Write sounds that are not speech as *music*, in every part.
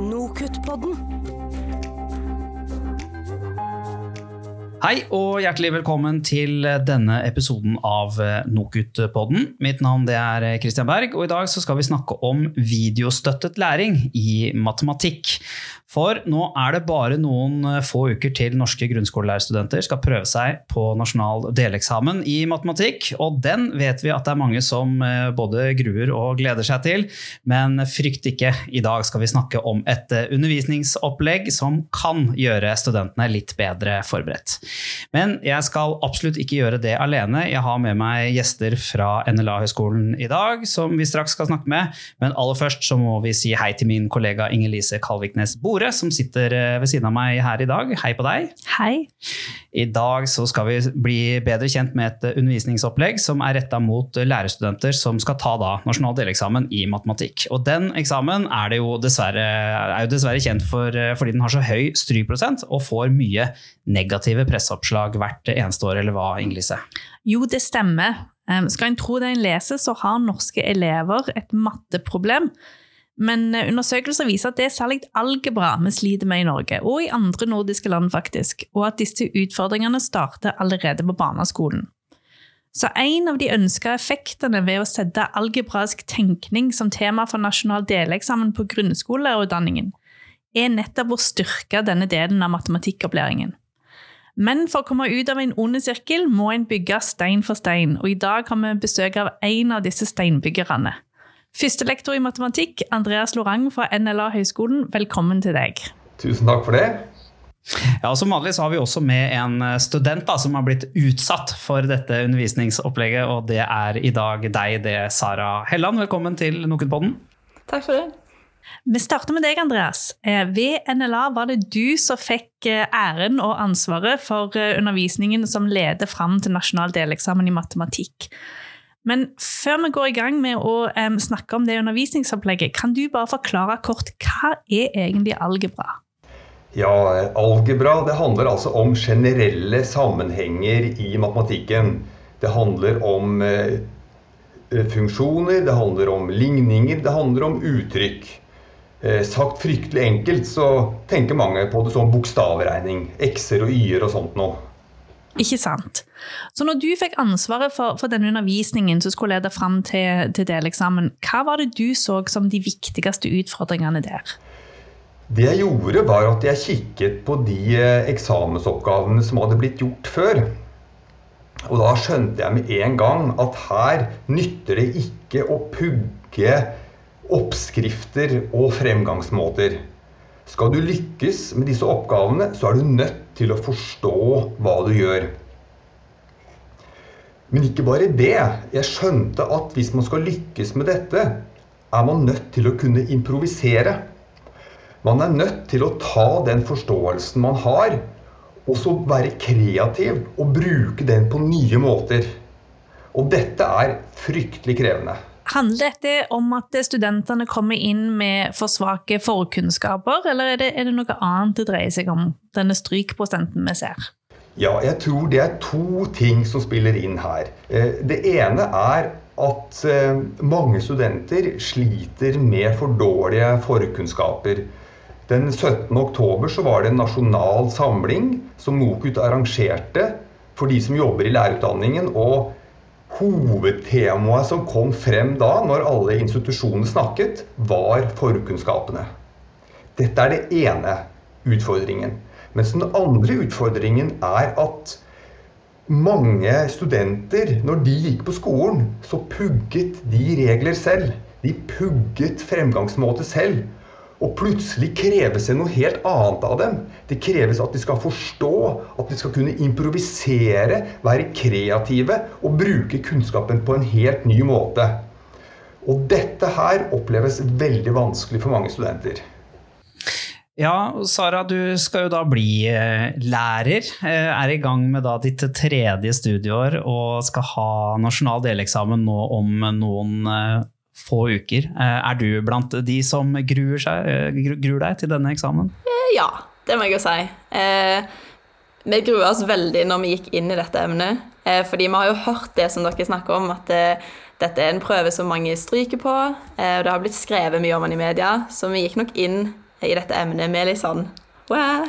Nokutt-podden. Hei og hjertelig velkommen til denne episoden av Nokut-podden. Mitt navn er Christian Berg, og i dag skal vi snakke om videostøttet læring i matematikk. For nå er det bare noen få uker til norske grunnskolelærerstudenter skal prøve seg på nasjonal deleksamen i matematikk, og den vet vi at det er mange som eh, både gruer og gleder seg til. Men frykt ikke, i dag skal vi snakke om et eh, undervisningsopplegg som kan gjøre studentene litt bedre forberedt. Men jeg skal absolutt ikke gjøre det alene. Jeg har med meg gjester fra NLA-høgskolen i dag, som vi straks skal snakke med. Men aller først så må vi si hei til min kollega Inger-Lise Kalviknes Bore Tore, som sitter eh, ved siden av meg her i dag. Hei på deg. Hei. I dag så skal vi bli bedre kjent med et undervisningsopplegg som er retta mot lærerstudenter som skal ta da nasjonal deleksamen i matematikk. Og den eksamen er, jo dessverre, er jo dessverre kjent for eh, fordi den har så høy strykprosent og får mye negative presseoppslag hvert eneste år, eller hva, Inglise? Jo, det stemmer. Skal en tro det en leser, så har norske elever et matteproblem men eh, undersøkelser viser at det er særlig algebra vi sliter med i Norge, og i andre nordiske land, faktisk, og at disse utfordringene starter allerede på barneskolen. Så en av de ønska effektene ved å sette algebraisk tenkning som tema for nasjonal deleksamen på grunnskolelærerutdanningen, er nettopp å styrke denne delen av matematikkopplæringen. Men for å komme ut av en ond sirkel må en bygge stein for stein, og i dag har vi besøk av en av disse steinbyggerne. Førstelektor i matematikk, Andreas Lorang fra NLA Høgskolen, velkommen til deg. Tusen takk for det. Ja, Som vanlig så har vi også med en student da, som har blitt utsatt for dette undervisningsopplegget. og Det er i dag deg, det er Sara Helland. Velkommen til Nokenpodden. Takk for det. Vi starter med deg, Andreas. Eh, ved NLA var det du som fikk eh, æren og ansvaret for eh, undervisningen som leder fram til nasjonal deleksamen i matematikk. Men før vi går i gang med å um, snakke om det undervisningsopplegget, kan du bare forklare kort hva er egentlig algebra? Ja, Algebra det handler altså om generelle sammenhenger i matematikken. Det handler om eh, funksjoner, det handler om ligninger, det handler om uttrykk. Eh, sagt fryktelig enkelt så tenker mange på det som bokstavregning. X-er og y-er og sånt noe. Ikke sant. Så når du fikk ansvaret for, for denne undervisningen som skulle lede fram til, til deleksamen, hva var det du så som de viktigste utfordringene der? Det jeg gjorde, var at jeg kikket på de eh, eksamensoppgavene som hadde blitt gjort før. Og da skjønte jeg med en gang at her nytter det ikke å pugge oppskrifter og fremgangsmåter. Skal du lykkes med disse oppgavene, så er du nødt til å forstå hva du gjør. Men ikke bare det. Jeg skjønte at hvis man skal lykkes med dette, er man nødt til å kunne improvisere. Man er nødt til å ta den forståelsen man har, og så være kreativ og bruke den på nye måter. Og dette er fryktelig krevende. Handler dette om at studentene kommer inn med for svake forkunnskaper, eller er det, er det noe annet det dreier seg om, denne strykprosenten vi ser? Ja, jeg tror det er to ting som spiller inn her. Eh, det ene er at eh, mange studenter sliter med for dårlige forkunnskaper. Den 17. oktober var det en nasjonal samling som NOKUT arrangerte for de som jobber i lærerutdanningen. og Hovedtemaet som kom frem da, når alle institusjonene snakket, var forkunnskapene. Dette er det ene utfordringen. Mens den andre utfordringen er at mange studenter, når de gikk på skolen, så pugget de regler selv. De pugget fremgangsmåte selv. Og plutselig kreves det noe helt annet av dem. Det kreves at de skal forstå, at de skal kunne improvisere, være kreative og bruke kunnskapen på en helt ny måte. Og dette her oppleves veldig vanskelig for mange studenter. Ja, Sara, du skal jo da bli eh, lærer. Eh, er i gang med ditt tredje studieår og skal ha nasjonal deleksamen nå om noen eh, få uker. Eh, er du blant de som gruer, seg, eh, gruer deg til denne eksamen? Eh, ja, det må jeg jo si. Vi gruer oss veldig når vi gikk inn i dette emnet. Fordi vi har jo hørt det som dere snakker om, at dette er en prøve som mange stryker på. Og det har blitt skrevet mye om den i media, så vi gikk nok inn i dette emnet med litt sånn wow.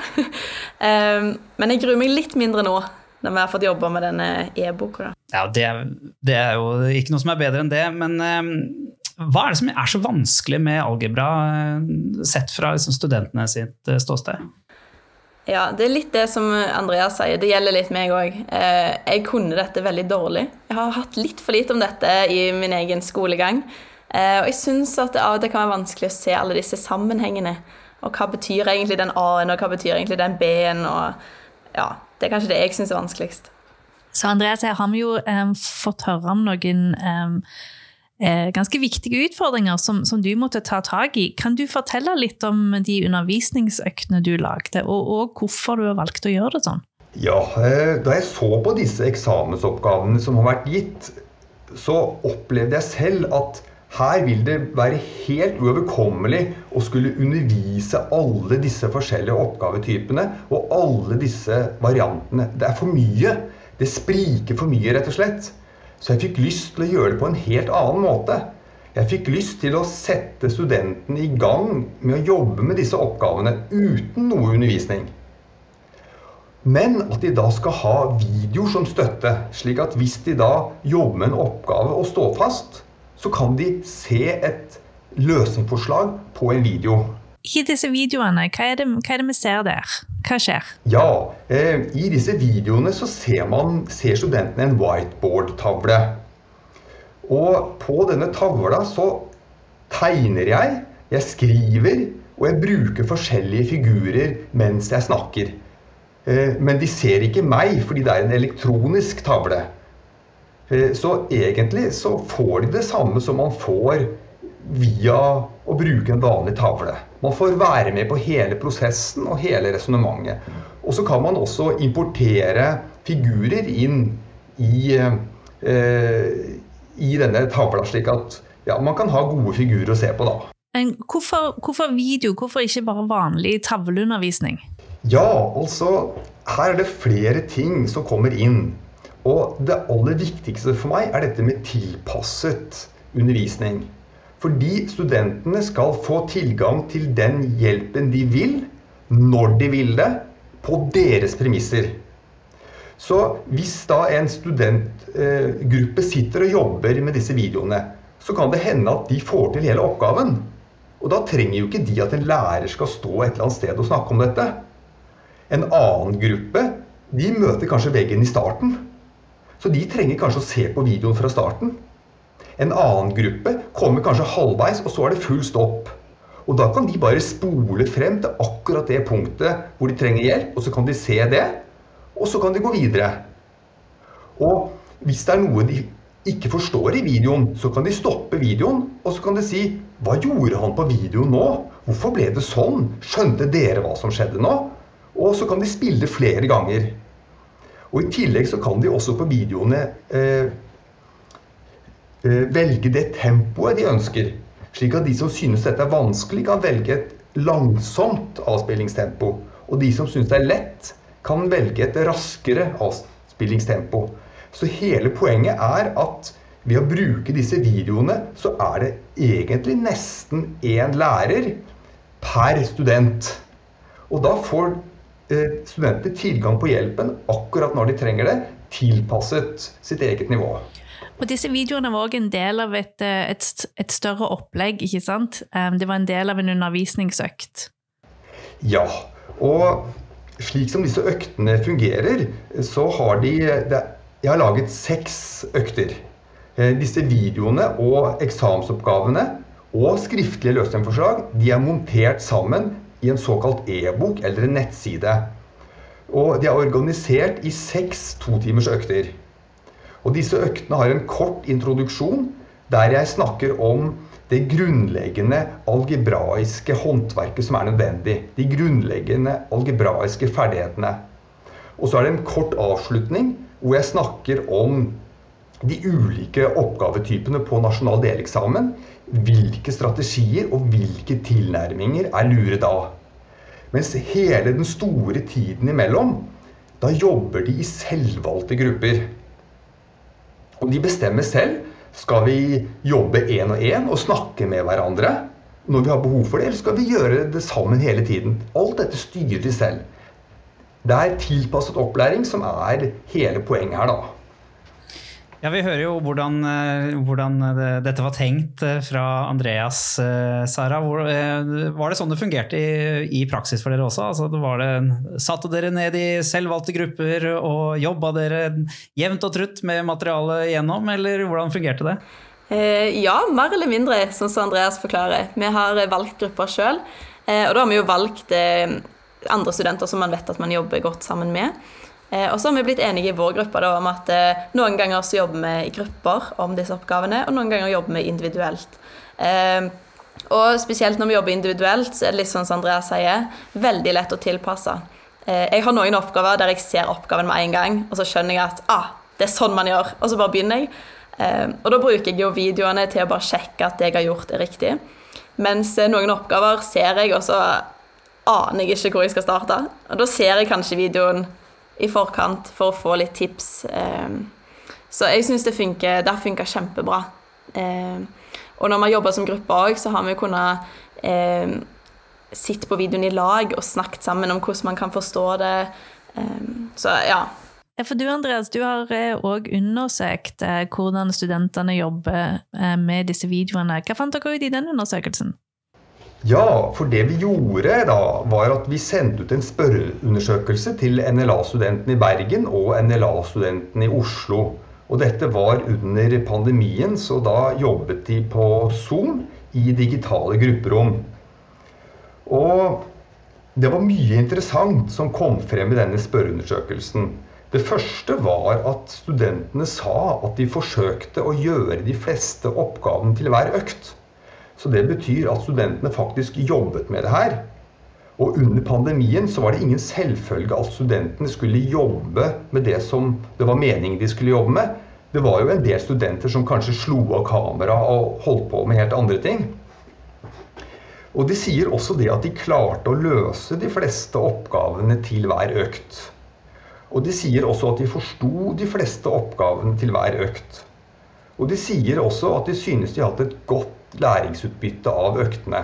um, *laughs* Men jeg gruer meg litt mindre nå, når vi har fått jobba med denne e-boka. Ja, det, det, er jo ikke noe som er bedre enn det, men um, hva er det som er så vanskelig med algebra, sett fra liksom, studentene sitt ståsted? Ja, det er litt det som Andreas sier. Det gjelder litt meg òg. Eh, jeg kunne dette veldig dårlig. Jeg har hatt litt for lite om dette i min egen skolegang. Eh, og jeg syns at det av og til kan være vanskelig å se alle disse sammenhengene. Og hva betyr egentlig den A-en, og hva betyr egentlig den B-en? Og ja, det er kanskje det jeg syns er vanskeligst. Så Andreas, her har vi jo um, fått høre om noen um, Eh, ganske viktige utfordringer som, som, du måtte ta tak i. Kan du fortelle litt om de undervisningsøktene du lagde, og, og hvorfor du har valgt å gjøre det sånn? Ja, eh, Da jeg så på disse eksamensoppgavene som har vært gitt, så opplevde jeg selv at her vil det være helt uoverkommelig å skulle undervise alle disse forskjellige oppgavetypene og alle disse variantene. Det er for mye. Det spriker for mye, rett og slett. Så jeg fikk lyst til å gjøre det på en helt annen måte. Jeg fikk lyst til å sette studentene i gang med å jobbe med disse oppgavene uten noe undervisning. Men at de da skal ha videoer som støtte, slik at hvis de da jobber med en oppgave og står fast, så kan de se et løsningsforslag på en video. I disse videoene, hva er, det, hva er det vi ser der? Hva skjer? Ja, eh, I disse videoene så ser, man, ser studentene en whiteboard-tavle. Og på denne tavla så tegner jeg, jeg skriver, og jeg bruker forskjellige figurer mens jeg snakker. Eh, men de ser ikke meg, fordi det er en elektronisk tavle. Eh, så egentlig så får de det samme som man får via å bruke en vanlig tavle. Man får være med på hele prosessen og hele resonnementet. Og så kan man også importere figurer inn i, eh, i denne tavla, slik at ja, man kan ha gode figurer å se på da. Hvorfor, hvorfor video, hvorfor ikke bare vanlig tavleundervisning? Ja, altså Her er det flere ting som kommer inn. Og det aller viktigste for meg er dette med tilpasset undervisning. Fordi studentene skal få tilgang til den hjelpen de vil, når de vil det, på deres premisser. Så hvis da en studentgruppe sitter og jobber med disse videoene, så kan det hende at de får til hele oppgaven. Og da trenger jo ikke de at en lærer skal stå et eller annet sted og snakke om dette. En annen gruppe de møter kanskje veggen i starten. Så de trenger kanskje å se på videoen fra starten. En annen gruppe kommer kanskje halvveis, og så er det full stopp. Og da kan de bare spole frem til akkurat det punktet hvor de trenger hjelp, og så kan de se det, og så kan de gå videre. Og hvis det er noe de ikke forstår i videoen, så kan de stoppe videoen, og så kan de si Hva gjorde han på videoen nå? Hvorfor ble det sånn? Skjønte dere hva som skjedde nå? Og så kan de spille flere ganger. Og i tillegg så kan de også på videoene eh, velge det tempoet de ønsker. Slik at de som synes dette er vanskelig, kan velge et langsomt avspillingstempo. Og de som synes det er lett, kan velge et raskere avspillingstempo. Så hele poenget er at ved å bruke disse videoene, så er det egentlig nesten én lærer per student. Og da får eh, studenter tilgang på hjelpen akkurat når de trenger det, tilpasset sitt eget nivå. Og disse videoene var òg en del av et, eh, et, et, større opplegg, ikke sant? Det var en del av en undervisningsøkt. Ja, og slik som disse øktene fungerer, så har de Jeg har laget seks økter. Eh, disse videoene og eksamensoppgavene og skriftlige løsningsforslag de er montert sammen i en såkalt e-bok eller en nettside. Og de er organisert i seks totimers økter. Og disse øktene har en kort introduksjon der jeg snakker om det grunnleggende algebraiske håndverket som er nødvendig. De grunnleggende algebraiske ferdighetene. Og så er det en kort avslutning hvor jeg snakker om de ulike oppgavetypene på nasjonal deleksamen. Hvilke strategier og hvilke tilnærminger er lure da? Mens hele den store tiden imellom, da jobber de i selvvalgte grupper. Og de bestemmer selv. Skal vi jobbe én og én og snakke med hverandre? når vi har behov for det, eller skal vi gjøre det sammen hele tiden? Alt dette styrer de selv. Det er tilpasset opplæring som er hele poenget her, da. Ja, Vi hører jo hvordan, eh, hvordan dette var tenkt eh, fra Andreas. Eh, Sara. Var det sånn det fungerte i, i praksis for dere også? Altså, det, satte dere ned i selvvalgte grupper og jobba dere jevnt og trutt med materialet igjennom, eller hvordan fungerte det? ja, mer eller mindre, sånn som Andreas forklarer. Vi har valgt grupper sjøl. og da har vi jo valgt andre studenter som man vet at man jobber godt sammen med. Eh, og så har vi blitt enige i vår gruppe da, om at eh, noen ganger så jobber vi i grupper om disse oppgavene, og noen ganger jobber vi individuelt. Eh, og spesielt når vi jobber individuelt, så er det litt sånn som Andrea sier, veldig lett å tilpasse. Jeg har noen oppgaver der jeg ser oppgaven med en gang, og så skjønner jeg at ah, det er sånn man gjør, og så bare begynner jeg. Og da bruker jeg jo videoene til å bare sjekke at det jeg har gjort, er riktig. Mens noen oppgaver ser jeg, og så aner jeg ikke hvor jeg skal starte. Og da ser jeg kanskje videoen i forkant for å få litt tips. Ehm, så jeg syns det funker, det har funka kjempebra. Ehm, og når vi har jobba som gruppe òg, så har vi kunnet eh, sitte på videoen i lag og snakket sammen om hvordan man kan forstå det. Så ja. For du Andreas, du har òg eh, undersøkt eh, hvordan studentene jobber eh, med disse videoene. Hva fant dere ut i den undersøkelsen? Ja, for det vi gjorde da, var at vi sendte ut en spørreundersøkelse til NLA-studentene i Bergen og NLA-studentene i Oslo. Og dette var under pandemien, så da jobbet de på Zoom i digitale grupperom. Og det var mye interessant som kom frem i denne spørreundersøkelsen. Det første var at studentene sa at de forsøkte å gjøre de fleste oppgavene til hver økt. Så det betyr at studentene faktisk jobbet med det her. Og under pandemien så var det ingen selvfølge at studentene skulle jobbe med det som det var meningen de skulle jobbe med. Det var jo en del studenter som kanskje slo av kamera og holdt på med helt andre ting. Og de sier også det at de klarte å løse de fleste oppgavene til hver økt. Og de sier også at de forsto de fleste oppgavene til hver økt. Og de sier også at de synes de har hatt et godt læringsutbytte av øktene.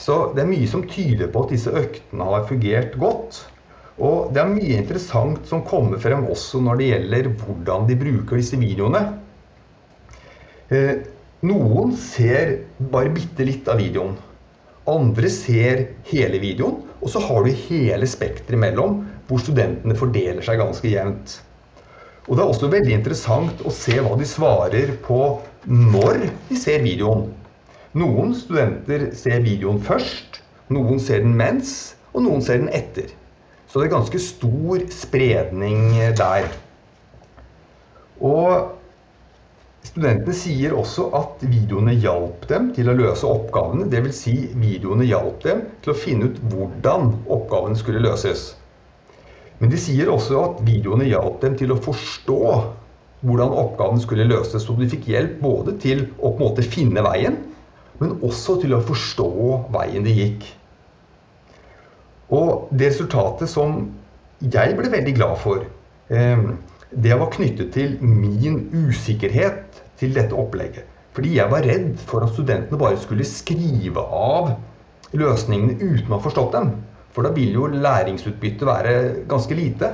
Så det er mye som tyder på at disse øktene har fungert godt. Og det er mye interessant som kommer frem også når det gjelder hvordan de bruker disse videoene. Eh, noen ser bare bitte litt av videoen. Andre ser hele videoen. Og så har du hele spekteret imellom, hvor studentene fordeler seg ganske jevnt. Og det er også veldig interessant å se hva de svarer på når de ser videoen. Noen studenter ser videoen først, noen ser den mens, og noen ser den etter. Så det er ganske stor spredning der. Og studentene sier også at videoene hjalp dem til å løse oppgavene. Dvs. Si videoene hjalp dem til å finne ut hvordan oppgavene skulle løses. Men de sier også at videoene hjalp dem til å forstå hvordan oppgaven skulle løses. Så de fikk hjelp både til å på en måte finne veien, men også til å forstå veien de gikk. Og det resultatet som jeg ble veldig glad for, ehm, det var knyttet til min usikkerhet til dette opplegget. Fordi jeg var redd for at studentene bare skulle skrive av løsningene uten å ha forstått dem. For da vil jo læringsutbyttet være ganske lite.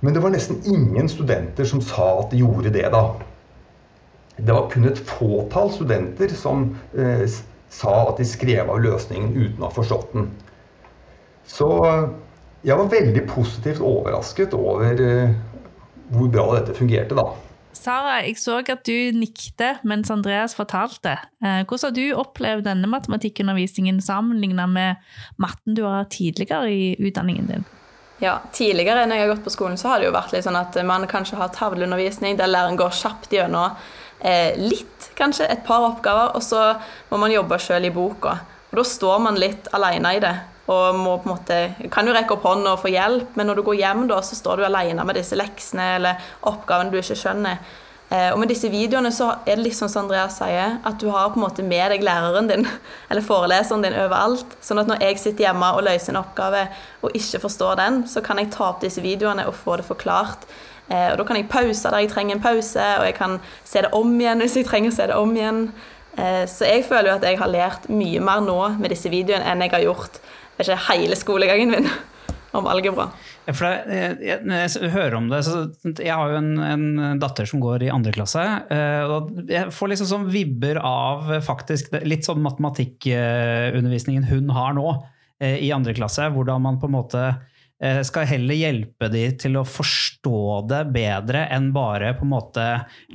Men det var nesten ingen studenter som sa at de gjorde det, da det var kun et fåtall studenter som eh, sa at de skrev av løsningen uten å ha forstått den. Så eh, jeg var veldig positivt overrasket over eh, hvor bra dette fungerte, da. Sara, jeg så at du nikte mens Andreas fortalte. Eh, hvordan har du opplevd denne matematikkundervisningen sammenlignet med matten du har tidligere i utdanningen din? Ja, Tidligere når jeg har gått på skolen, så har det jo vært litt sånn at man kanskje har tavleundervisning der læreren går kjapt gjennom eh, litt, kanskje, et par oppgaver, og så må man jobbe sjøl i boka. Og Da står man litt alene i det. Og må på en måte, kan jo rekke opp hånda og få hjelp, men når du går hjem, da, så står du alene med disse leksene eller oppgavene du ikke skjønner. Eh, og med disse videoene så er det liksom som Andreas sier, at du har på en måte med deg læreren din *laughs* eller foreleseren din overalt. Sånn at når jeg sitter hjemme og løser en oppgave og ikke forstår den, så kan jeg ta opp disse videoene og få det forklart Eh, og Da kan jeg pause der jeg trenger en pause, og jeg kan se det om igjen hvis jeg trenger å se det om igjen. Eh, så jeg føler jo at jeg har lært mye mer nå med disse videoene enn jeg har gjort ikke, hele skolegangen min *laughs* om algebra. For jeg, når jeg hører om det, så Jeg har jo en, en datter som går i andre klasse. og Jeg får liksom sånn vibber av faktisk litt sånn matematikkundervisningen hun har nå i andre klasse. Hvordan man på en måte Eh, skal heller hjelpe de til å forstå det bedre enn bare på en måte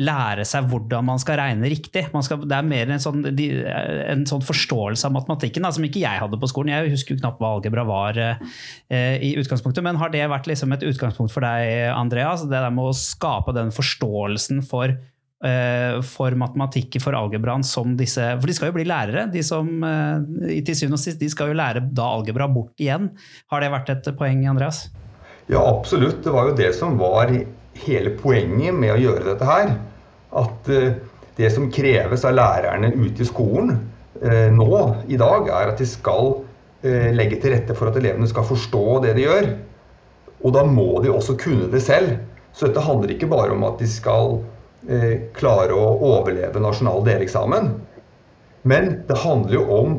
lære seg hvordan man skal regne riktig. Skal, det er mer en sånn, en sånn, forståelse av matematikken da, som ikke jeg hadde på skolen. Jeg husker jo knapt hva algebra var eh, i utgangspunktet, men har det vært liksom et utgangspunkt for deg, Andreas? Det der med å skape den forståelsen for Eh, for matematikk, for algebraen, som disse For de skal jo bli lærere. De som eh, til syvende og sist, de skal jo lære da algebra bort igjen. Har det vært et poeng, Andreas? Ja, absolutt. Det var jo det som var hele poenget med å gjøre dette her. At eh, det som kreves av lærerne ute i skolen nå i dag, er at de skal legge til rette for at elevene skal forstå det de gjør. Og da må de også kunne det selv. Så dette handler ikke bare om at de skal Eh, klare å overleve nasjonal deleksamen. Men det handler jo om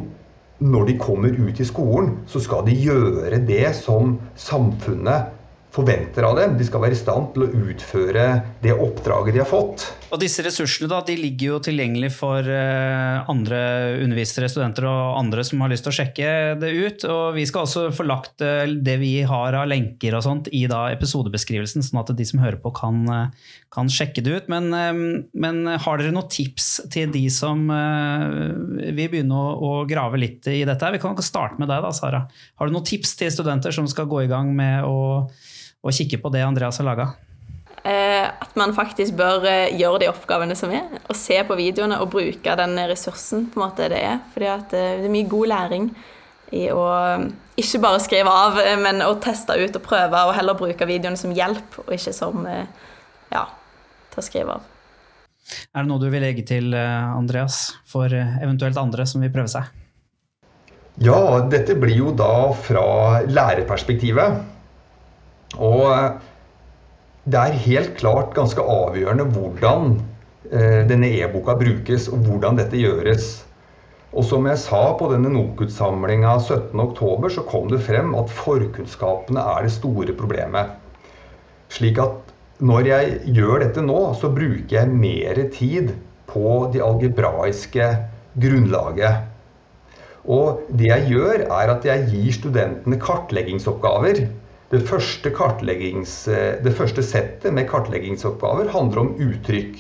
når de kommer ut i skolen, så skal de gjøre det som samfunnet forventer av dem. De skal være i stand til å utføre det oppdraget de har fått. Og disse ressursene da, de ligger jo tilgjengelig for eh, andre undervisere, studenter og andre som har lyst til å sjekke det ut. Og vi skal også få lagt eh, det vi har av lenker og sånt i da episodebeskrivelsen, sånn at de som hører på, kan, eh, kan sjekke det ut. Men, men, har dere noen tips til de som vil begynne å, å, grave litt i dette? Vi kan starte med deg, da, Sara. Har du noen tips til studenter som skal gå i gang med å, å kikke på det Andreas har laga? Eh, at man faktisk bør eh, gjøre de oppgavene som er, og se på videoene og bruke den ressursen på en måte det er. Fordi eh, det er mye god læring i å ikke bare skrive av, men å teste ut og prøve, og heller bruke videoene som hjelp, og ikke som ja, til å skrive av. Er det noe du vil legge til, Andreas, for eventuelt andre som vil prøve seg? Ja, dette blir jo da fra lærerperspektivet. Og det er helt klart ganske avgjørende hvordan eh, denne e-boka brukes, og hvordan dette gjøres. Og som jeg sa på denne NOKUT-samlinga 17.10, så kom det frem at forkunnskapene er det store problemet. Slik at når jeg gjør dette nå, så bruker jeg mer tid på det algebraiske grunnlaget. Og det jeg gjør, er at jeg gir studentene kartleggingsoppgaver det første, eh, det første settet med kartleggingsoppgaver handler om uttrykk.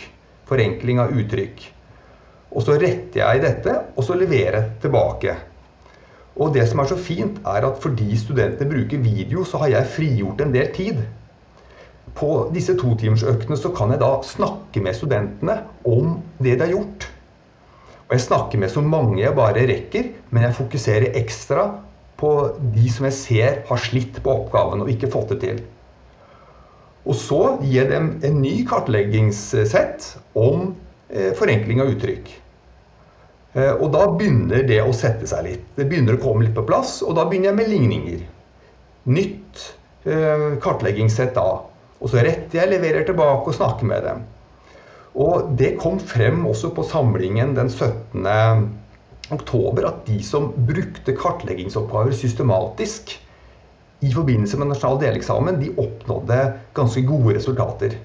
Forenkling av uttrykk. Og så retter jeg dette, og så leverer jeg tilbake. Og det som er så fint, er at fordi studentene bruker video, så har jeg frigjort en del tid. På disse totimersøktene så kan jeg da snakke med studentene om det de har gjort. Og jeg snakker med så mange jeg bare rekker, men jeg fokuserer ekstra på de som jeg ser har slitt på oppgaven og ikke fått det til. Og så gir jeg dem en ny kartleggingssett om eh, forenkling av uttrykk. Eh, og da begynner det å sette seg litt. Det begynner å komme litt på plass, og da begynner jeg med ligninger. Nytt eh, kartleggingssett da. Og så retter jeg, leverer tilbake og snakker med dem. Og det kom frem også på samlingen den 17 oktober at de som brukte kartleggingsoppgaver systematisk i forbindelse med nasjonal deleksamen, de oppnådde ganske gode resultater.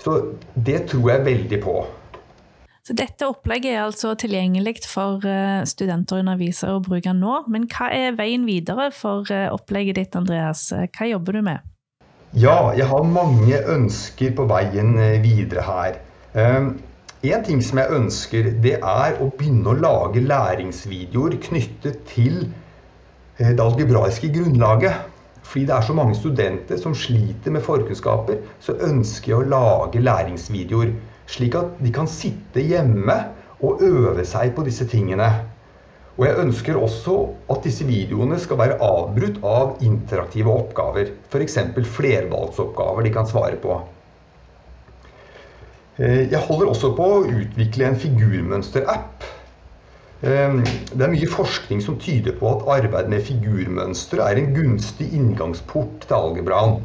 Så det tror jeg veldig på. Så dette opplegget er altså tilgjengelig for eh, studenter og undervisere å bruke nå. Men hva er veien videre for eh, opplegget ditt, Andreas? Hva jobber du med? Ja, jeg har mange ønsker på veien eh, videre her. En ting som jeg ønsker, det er å begynne å lage læringsvideoer knyttet til eh, det algebraiske grunnlaget. Fordi det er så mange studenter som sliter med forkunnskaper, så ønsker jeg å lage læringsvideoer. Slik at de kan sitte hjemme og øve seg på disse tingene. Og jeg ønsker også at disse videoene skal være avbrutt av interaktive oppgaver. F.eks. flervalgsoppgaver de kan svare på. Eh, jeg holder også på å utvikle en figurmønster-app. Eh, det er mye forskning som tyder på at arbeid med figurmønstre er en gunstig inngangsport til algebraen.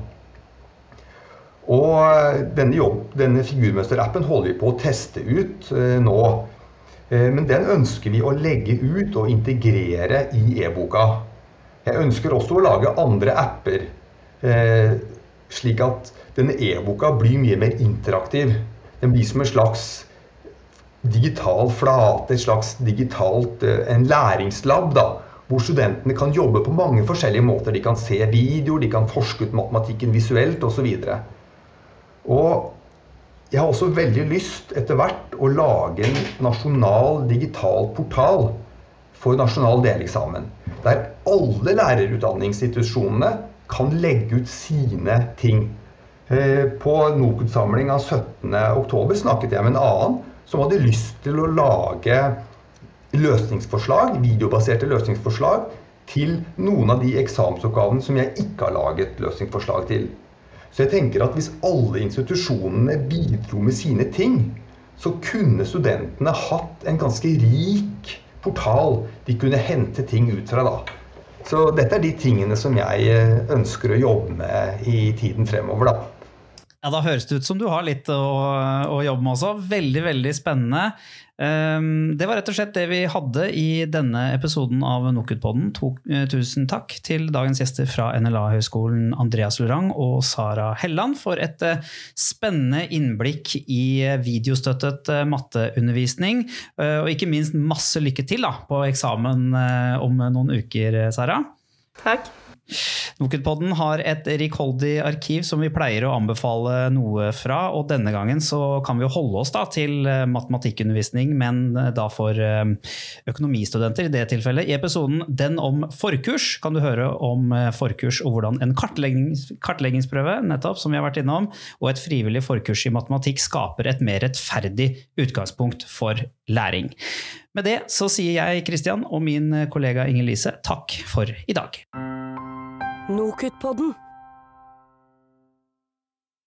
Og denne, jobb, denne figurmønster-appen holder vi på å teste ut eh, nå. Men den ønsker vi å legge ut og integrere i e-boka. Jeg ønsker også å lage andre apper, slik at denne e-boka blir mye mer interaktiv. Den blir som en slags digital flate, et slags digitalt en læringslab. da, hvor studentene kan jobbe på mange forskjellige måter. De kan se videoer, de kan forske ut matematikken visuelt osv. Og, og jeg har også veldig lyst etter hvert å lage en nasjonal digital portal for nasjonal deleksamen. Der alle lærerutdanningsinstitusjonene kan legge ut sine ting. Eh, på NOKUT-samling av 17.10 snakket jeg med en annen som hadde lyst til å lage løsningsforslag, videobaserte løsningsforslag til noen av de eksamensoppgavene som jeg ikke har laget løsningsforslag til. Så jeg tenker at hvis alle institusjonene bidro med sine ting, så kunne studentene hatt en ganske rik portal de kunne hente ting ut fra da. Så dette er de tingene som jeg eh, ønsker å jobbe med i tiden fremover, da. Ja, Da høres det ut som du har litt å, å jobbe med også. Veldig, veldig spennende. Um, det var rett og slett det vi hadde i denne episoden av NOKUT-podden. Eh, tusen takk til dagens gjester fra NLA-høgskolen Andreas Lorang og Sara Helland for et uh, spennende innblikk i videostøttet uh, matteundervisning. Og ikke minst masse lykke til da, på eksamen om noen uker, Sara. Takk. NOKUT-podden har et rikholdig arkiv som vi pleier å anbefale noe fra, og denne gangen så kan vi jo holde oss da til eh, matematikkundervisning, men eh, da for eh, økonomistudenter i det tilfellet. I episoden Den om forkurs kan du høre om forkurs og hvordan en kartleggings, kartleggingsprøve nettopp, som vi har vært innom, og et frivillig forkurs i matematikk skaper et mer rettferdig utgangspunkt for læring. Med det så sier jeg Kristian og min kollega Inger Lise takk for i dag. Nokutt-podden.